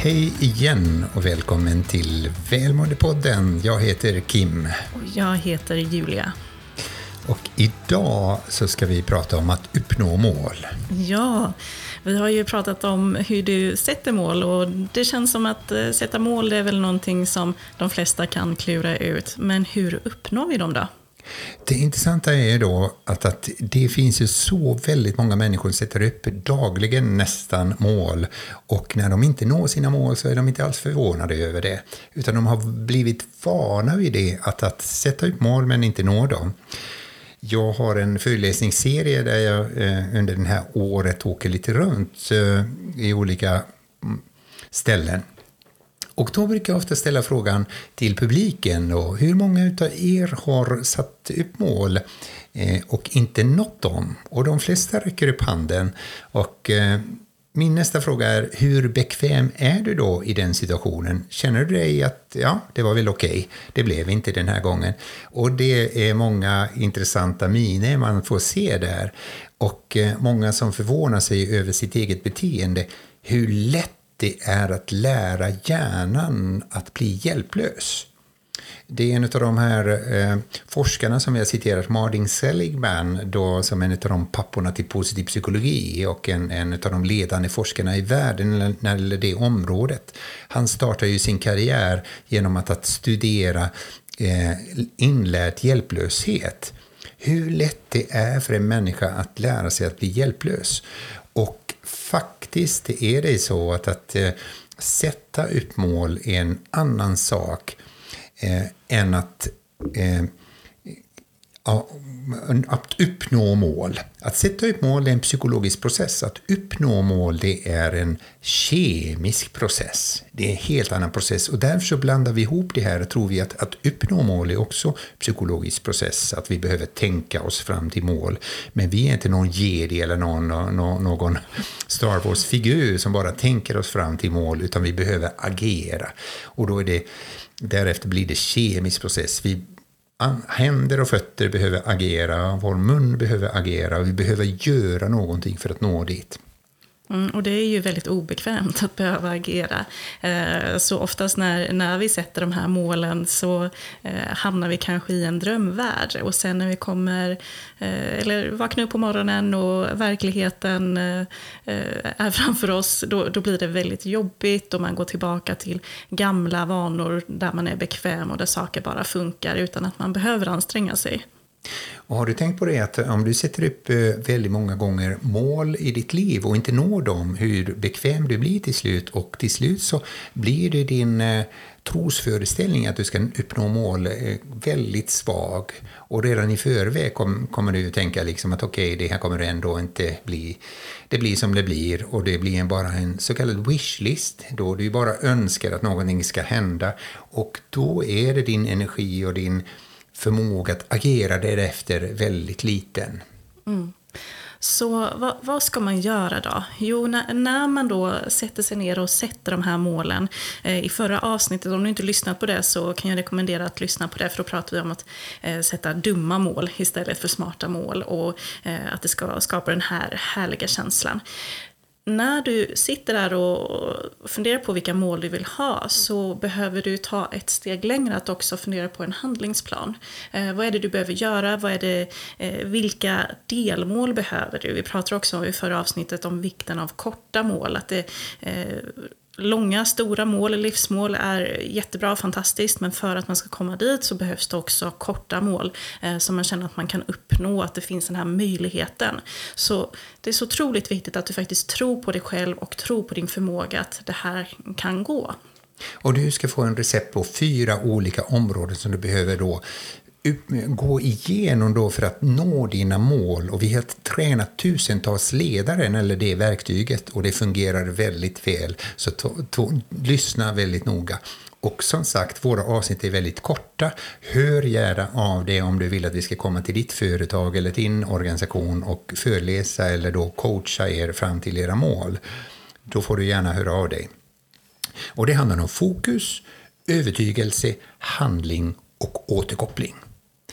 Hej igen och välkommen till Välmåendepodden. Jag heter Kim. Och jag heter Julia. Och idag så ska vi prata om att uppnå mål. Ja, vi har ju pratat om hur du sätter mål och det känns som att eh, sätta mål är väl någonting som de flesta kan klura ut. Men hur uppnår vi dem då? Det intressanta är då att, att det finns ju så väldigt många människor som sätter upp dagligen nästan mål och när de inte når sina mål så är de inte alls förvånade över det. Utan de har blivit vana vid det, att, att sätta upp mål men inte nå dem. Jag har en föreläsningsserie där jag eh, under det här året åker lite runt eh, i olika mm, ställen. Och då brukar jag ofta ställa frågan till publiken då, hur många av er har satt upp mål eh, och inte nått dem? Och de flesta räcker upp handen. Och eh, min nästa fråga är, hur bekväm är du då i den situationen? Känner du dig att, ja, det var väl okej, okay. det blev inte den här gången. Och det är många intressanta miner man får se där. Och eh, många som förvånar sig över sitt eget beteende. Hur lätt det är att lära hjärnan att bli hjälplös. Det är en av de här eh, forskarna som vi har citerat, Martin Seligman, då, som en av de papporna till positiv psykologi och en, en av de ledande forskarna i världen när det gäller det området. Han startade ju sin karriär genom att, att studera eh, inlärd hjälplöshet. Hur lätt det är för en människa att lära sig att bli hjälplös. Faktiskt är det så att, att eh, sätta upp mål är en annan sak eh, än att eh, att uppnå mål. Att sätta upp mål är en psykologisk process. Att uppnå mål det är en kemisk process. Det är en helt annan process. Och därför så blandar vi ihop det här och tror vi att, att uppnå mål är också psykologisk process. Att vi behöver tänka oss fram till mål. Men vi är inte någon jedi eller någon, någon, någon Star Wars-figur som bara tänker oss fram till mål. Utan vi behöver agera. Och då är det, därefter blir det kemisk process. Vi händer och fötter behöver agera, vår mun behöver agera och vi behöver göra någonting för att nå dit. Mm, och det är ju väldigt obekvämt att behöva agera. Eh, så oftast när, när vi sätter de här målen så eh, hamnar vi kanske i en drömvärld. Och sen när vi kommer, eh, eller vaknar upp på morgonen och verkligheten eh, eh är framför oss, då, då blir det väldigt jobbigt och man går tillbaka till gamla vanor där man är bekväm och där saker bara funkar utan att man behöver anstränga sig. Och har du tänkt på det att om du sätter upp eh, väldigt många gånger mål i ditt liv och inte når dem, hur bekväm du blir till slut och till slut så blir det din eh, trosföreställning att du ska uppnå mål eh, väldigt svag. Och redan i förväg kommer du tänka liksom att okej, okay, det här kommer ändå inte bli... Det blir som det blir och det blir bara en så kallad wishlist då du bara önskar att någonting ska hända och då är det din energi och din förmåga att agera därefter väldigt liten. Mm. Så vad, vad, ska man göra då? Jo, när, när, man då sätter sig ner och sätter de här målen. Eh, I förra avsnittet, om du inte lyssnat på det, så kan jag rekommendera att lyssna på det. För då pratar vi om att eh, sätta dumma mål istället för smarta mål. Och eh, att det ska skapa den här härliga känslan när du sitter där och funderar på vilka mål du vill ha så behöver du ta ett steg längre att också fundera på en handlingsplan. Eh, vad är det du behöver göra? Vad är det, eh, vilka delmål behöver du? Vi pratade också i förra avsnittet om vikten av korta mål. Att det, eh, långa, stora mål, livsmål är jättebra och fantastiskt men för att man ska komma dit så behövs det också korta mål eh, som man känner att man kan uppnå, att det finns den här möjligheten. Så det är så otroligt viktigt att du faktiskt tror på dig själv och tror på din förmåga att det här kan gå. Och du ska få en recept på fyra olika områden som du behöver då gå igenom då för att nå dina mål. Och vi har tränat tusentals ledare när det verktyget och det fungerar väldigt väl. Så to, to, lyssna väldigt noga. Och som sagt, våra avsnitt är väldigt korta. Hör gärna av dig om du vill att vi ska komma till ditt företag eller din organisation och föreläsa eller då coacha er fram till era mål. Då får du gärna höra av dig. Och det handlar om fokus, övertygelse, handling och återkoppling.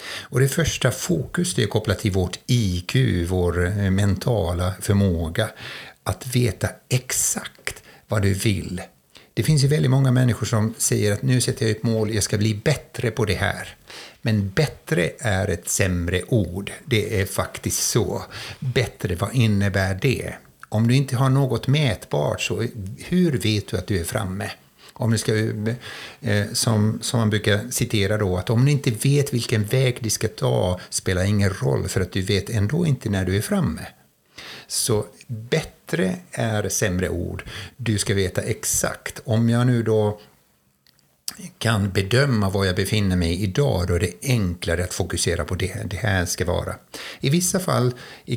Och det första fokus det är kopplat till vårt IQ, vår eh, mentala förmåga. Att veta exakt vad du vill. Det finns ju väldigt många människor som säger att nu sätter jag ett mål, jag ska bli bättre på det här. Men bättre är ett sämre ord. Det är faktiskt så. Bättre, vad innebär det? Om du inte har något mätbart, så hur vet du att du är framme? Om ni ska, eh, som, som man brukar citera då, att om ni inte vet vilken väg ni ska ta spelar ingen roll för att du vet ändå inte när du är framme. Så bättre är sämre ord. Du ska veta exakt. Om jag nu då kan bedöma var jag befinner mig idag, då är det enklare att fokusera på det det här ska vara. I vissa fall i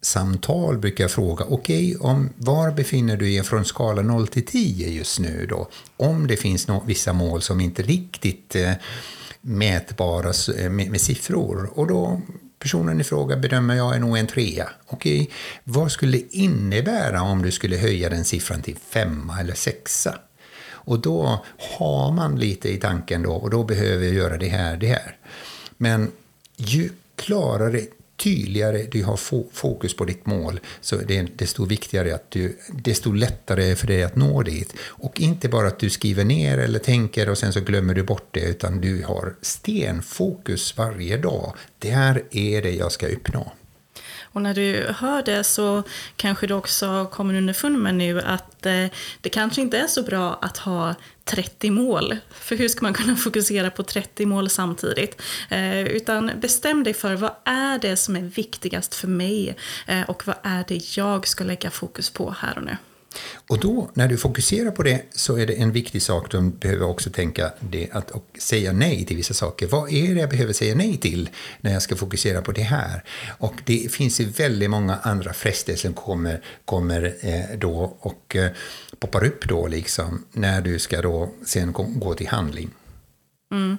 samtal brukar jag fråga, okej, okay, var befinner du dig från skala 0 till 10 just nu då? Om det finns no vissa mål som inte riktigt eh, mätbara eh, med, med siffror. Och då personen i fråga bedömer jag är nog en trea. Okej, vad skulle det innebära om du skulle höja den siffran till femma eller sexa? Och då har man lite i tanken då, och då behöver jag göra det här, det här. Men ju klarare, tydligare du har fokus på ditt mål, så det är desto viktigare att du, desto lättare för dig att nå dit. Och inte bara att du skriver ner eller tänker och sen så glömmer du bort det, utan du har stenfokus varje dag. Det här är det jag ska uppnå. Och när du hör det så kanske du också kommer underfund med nu att eh, det kanske inte är så bra att ha 30 mål. För hur ska man kunna fokusera på 30 mål samtidigt? Eh, utan bestäm dig för vad är det som är viktigast för mig eh, och vad är det jag ska lägga fokus på här och nu. Och då, när du fokuserar på det, så är det en viktig sak du behöver också tänka det att och säga nej till vissa saker. Vad är det jag behöver säga nej till när jag ska fokusera på det här? Och det finns ju väldigt många andra frestelser som kommer, kommer eh, då och eh, poppar upp då liksom när du ska då sen gå till handling. Mm.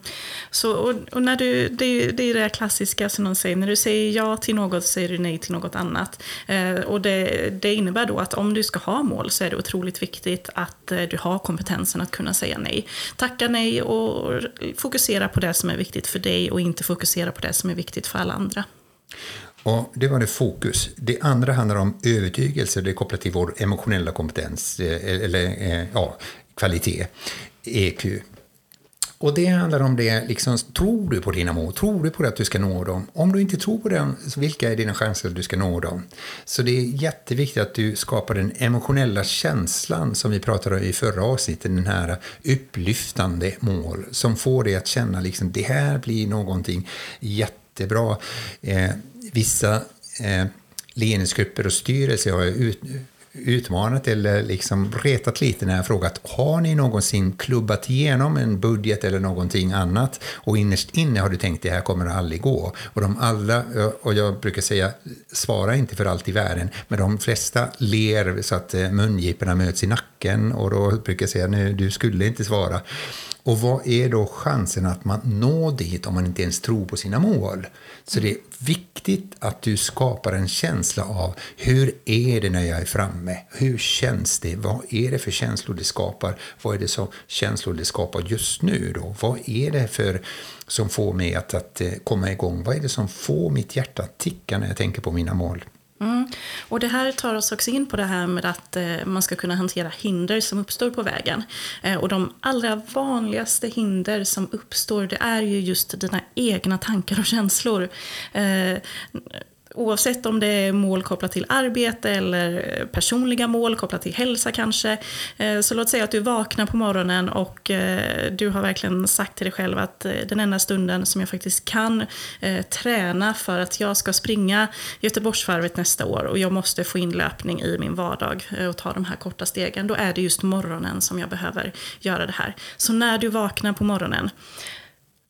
Så, och, och, när du, det, det är det klassiska som de säger, när du säger ja till något så säger du nej till något annat. Eh, och det, det, innebär då att om du ska ha mål så är det otroligt viktigt att eh, du har kompetensen att kunna säga nej. Tacka nej och fokusera på det som är viktigt för dig och inte fokusera på det som är viktigt för alla andra. Ja, det var det fokus. Det andra handlar om övertygelse, det är kopplat till vår emotionella kompetens, eh, eller eh, ja, kvalitet, EQ. Och det handlar om det, liksom, tror du på dina mål? Tror du på att du ska nå dem? Om du inte tror på dem, vilka är dina chanser att du ska nå dem? Så det är jätteviktigt att du skapar den emotionella känslan som vi pratade om i förra avsnittet, den här upplyftande mål som får dig att känna liksom det här blir någonting jättebra. Eh, vissa eh, ledningsgrupper och styrelser har ut, utmanat eller eh, liksom retat lite när jag frågat har ni någonsin klubbat igenom en budget eller någonting annat och innerst inne har du tänkt det här kommer aldrig gå. Och de alla, eh, och jag brukar säga svara inte för allt i världen, men de flesta ler så att eh, mungiporna möts i nacken och då brukar jag säga nu du skulle inte svara. Och vad är då chansen att man når dit om man inte ens tror på sina mål? Så det är viktigt att du skapar en känsla av hur är det när jag är framme? Hur känns det? Vad är det för känslor det skapar? Vad är det som känslor det skapar just nu då? Vad är det för som får mig att, att eh, komma igång? Vad är det som får mitt hjärta att ticka när jag tänker på mina mål? Mm. Och det här tar oss också in på det här med att eh, man ska kunna hantera hinder som uppstår på vägen. Eh, och de allra vanligaste hinder som uppstår det är ju just dina egna tankar och känslor. Eh, Oavsett om det är mål kopplat till arbete eller eh, personliga mål kopplat till hälsa kanske. Eh, så låt säga att du vaknar på morgonen och eh, du har verkligen sagt till dig själv att den enda stunden som jag faktiskt kan träna för att jag ska springa Göteborgsvarvet nästa år och jag måste få in löpning i min vardag och ta de här korta stegen. Då är det just morgonen som jag behöver göra det här. Så när du vaknar på morgonen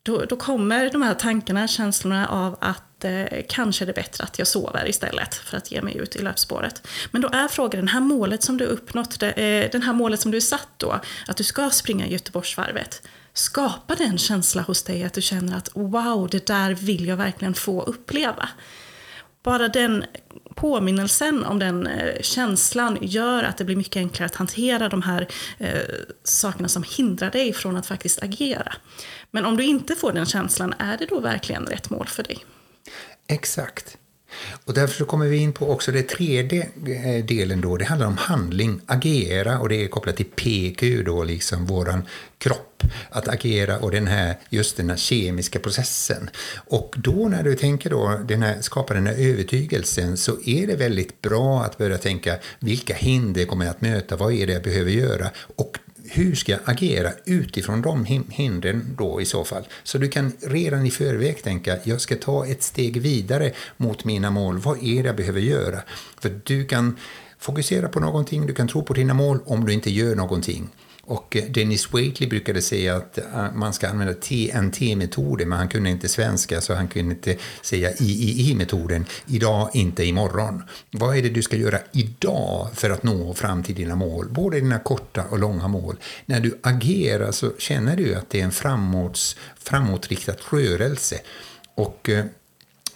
då, då kommer de här tankarna, känslorna av att eh, kanske är det bättre att jag sover istället för att ge mig ut i löpspåret. Men då är frågan, det här målet som du uppnått, det, eh, den här målet som du är satt då, att du ska springa Göteborgsvarvet. Skapar det en känsla hos dig att du känner att wow, det där vill jag verkligen få uppleva? Bara den påminnelsen om den eh, känslan gör att det blir mycket enklare att hantera de här eh, sakerna som hindrar dig från att faktiskt agera. Men om du inte får den känslan, är det då verkligen rätt mål för dig? Exakt. Och därför så kommer vi in på också den tredje eh, delen då. Det handlar om handling, agera och det är kopplat till PQ då, liksom våran kropp. Att agera och den här, just den här kemiska processen. Och då när du tänker då, den här, skapar den här övertygelsen så är det väldigt bra att börja tänka vilka hinder kommer jag att möta, vad är det jag behöver göra? Och hur ska jag agera utifrån de hindren då i så fall? Så du kan redan i förväg tänka, jag ska ta ett steg vidare mot mina mål. Vad är det jag behöver göra? För du kan fokusera på någonting, du kan tro på dina mål om du inte gör någonting. Och eh, Dennis Waitley brukade säga att eh, man ska använda TNT-metoden, men han kunde inte svenska så han kunde inte säga III-metoden. Idag, inte imorgon. Vad är det du ska göra idag för att nå fram till dina mål? Både dina korta och långa mål. När du agerar så känner du att det är en framåt, framåtriktad rörelse. Och eh,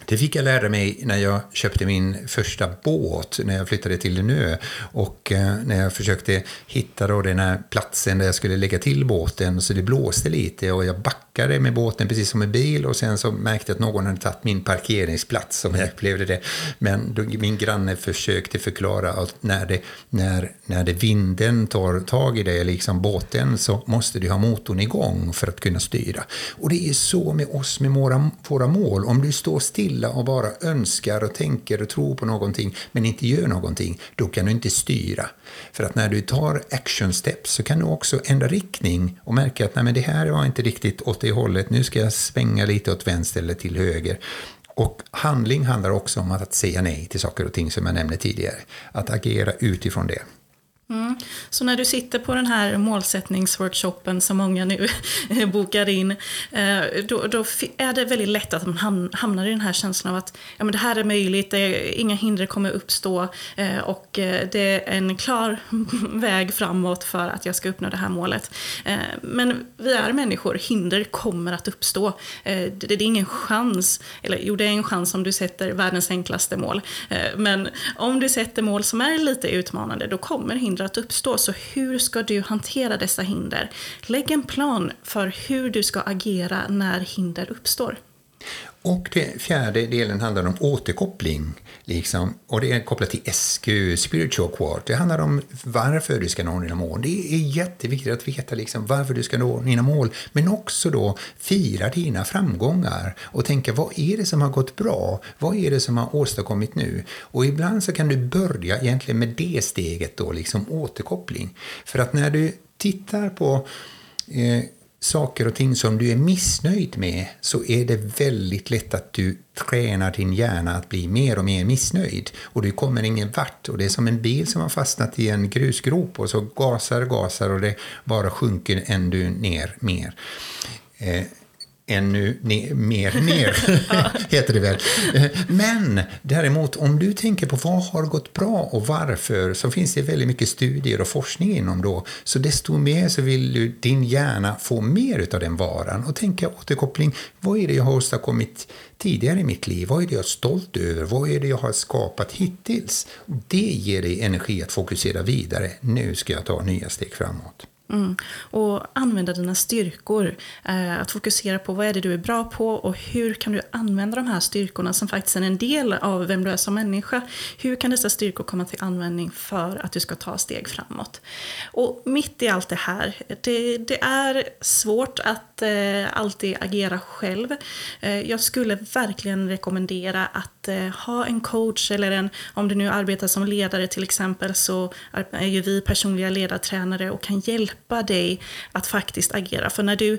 det fick jag lära mig när jag köpte min första båt när jag flyttade till en ö. Och eh, när jag försökte hitta då den här platsen där jag skulle lägga till båten så det blåste lite och jag backade med båten precis som en bil och sen så märkte jag att någon hade tagit min parkeringsplats som jag upplevde det. Men då, min granne försökte förklara att när det, när, när det vinden tar tag i dig, liksom båten, så måste du ha motorn igång för att kunna styra. Och det är så med oss med våra, våra mål. Om du står still stilla och bara önskar och tänker och tror på någonting men inte gör någonting, då kan du inte styra. För att när du tar action steps så kan du också ändra riktning och märka att Nej, men det här var inte riktigt åt det hållet, nu ska jag svänga lite åt vänster eller till höger. Och handling handlar också om att säga nej till saker och ting som jag nämnde tidigare. Att agera utifrån det. Mm. Så när du sitter på den här målsättningsworkshopen som många nu bokar in, eh, då, då, är det väldigt lätt att man hamnar i den här känslan av att ja, men det här är möjligt, det, inga hinder kommer uppstå eh, och eh, det är en klar väg framåt för att jag ska uppnå det här målet. Men vi är människor, hinder kommer att uppstå. Det är ingen chans, eller jo det är en chans om du sätter världens enklaste mål, men om du sätter mål som är lite utmanande, då kommer hinder att uppstå. Så hur ska du hantera dessa hinder? Lägg en plan för hur du ska agera när hinder uppstår. Och den fjärde delen handlar om återkoppling. Liksom, och det är kopplat till SQ, Spiritual Quart. Det handlar om varför du ska nå dina mål. Det är jätteviktigt att veta liksom varför du ska nå dina mål. Men också då fira dina framgångar och tänka vad är det som har gått bra? Vad är det som har åstadkommit nu? Och ibland så kan du börja egentligen med det steget då, liksom återkoppling. För att när du tittar på eh, saker och ting som du är missnöjd med så är det väldigt lätt att du tränar din hjärna att bli mer och mer missnöjd och du kommer ingen vart. Och det är som en bil som har fastnat i en grusgrop och så gasar och gasar och det bara sjunker ännu ner mer. Eh, Ännu ne mer ner, heter det väl. Men däremot, om du tänker på vad har gått bra och varför, så finns det väldigt mycket studier och forskning inom då. Så desto mer så vill du, din hjärna få mer av den varan och tänka återkoppling. Vad är det jag har åstadkommit tidigare i mitt liv? Vad är det jag är stolt över? Vad är det jag har skapat hittills? Det ger dig energi att fokusera vidare. Nu ska jag ta nya steg framåt. Mm. Och använda dina styrkor. Eh, att fokusera på vad är det du är bra på och hur kan du använda de här styrkorna som faktiskt är en del av vem du är som människa. Hur kan dessa styrkor komma till användning för att du ska ta steg framåt? Och mitt i allt det här, det, det är svårt att eh, alltid agera själv. Eh, jag skulle verkligen rekommendera att Eh, ha en coach eller en, om du nu arbetar som ledare till exempel så är ju vi personliga ledartränare och kan hjälpa hjälpa dig att faktiskt agera. För när du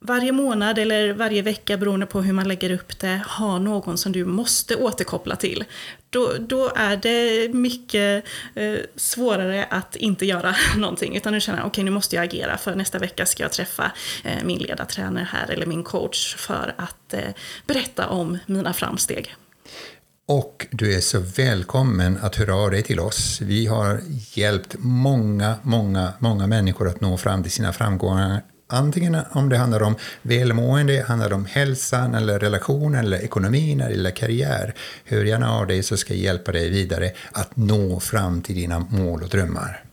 varje månad eller varje vecka beroende på hur man lägger upp det har någon som du måste återkoppla till. Då, då är det mycket eh, svårare att inte göra någonting. Utan du känner okej okay, nu måste jag agera för nästa vecka ska jag träffa eh, min ledartränare här eller min coach för att eh, berätta om mina framsteg. Och du är så välkommen att höra av dig till oss. Vi har hjälpt många, många, många människor att nå fram till sina framgångar. Antingen om det handlar om välmående, handlar om hälsan, eller relationen, eller ekonomin eller karriär. Hör gärna av dig så ska jag hjälpa dig vidare att nå fram till dina mål och drömmar.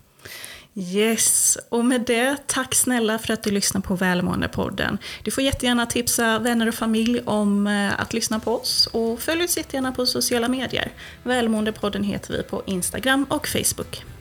Yes, och med det, tack snälla för att du lyssnar på Välmåendepodden. Du får jättegärna tipsa vänner och familj om eh, att lyssna på oss och följ oss jättegärna på sociala medier. Välmåendepodden heter vi på Instagram och Facebook.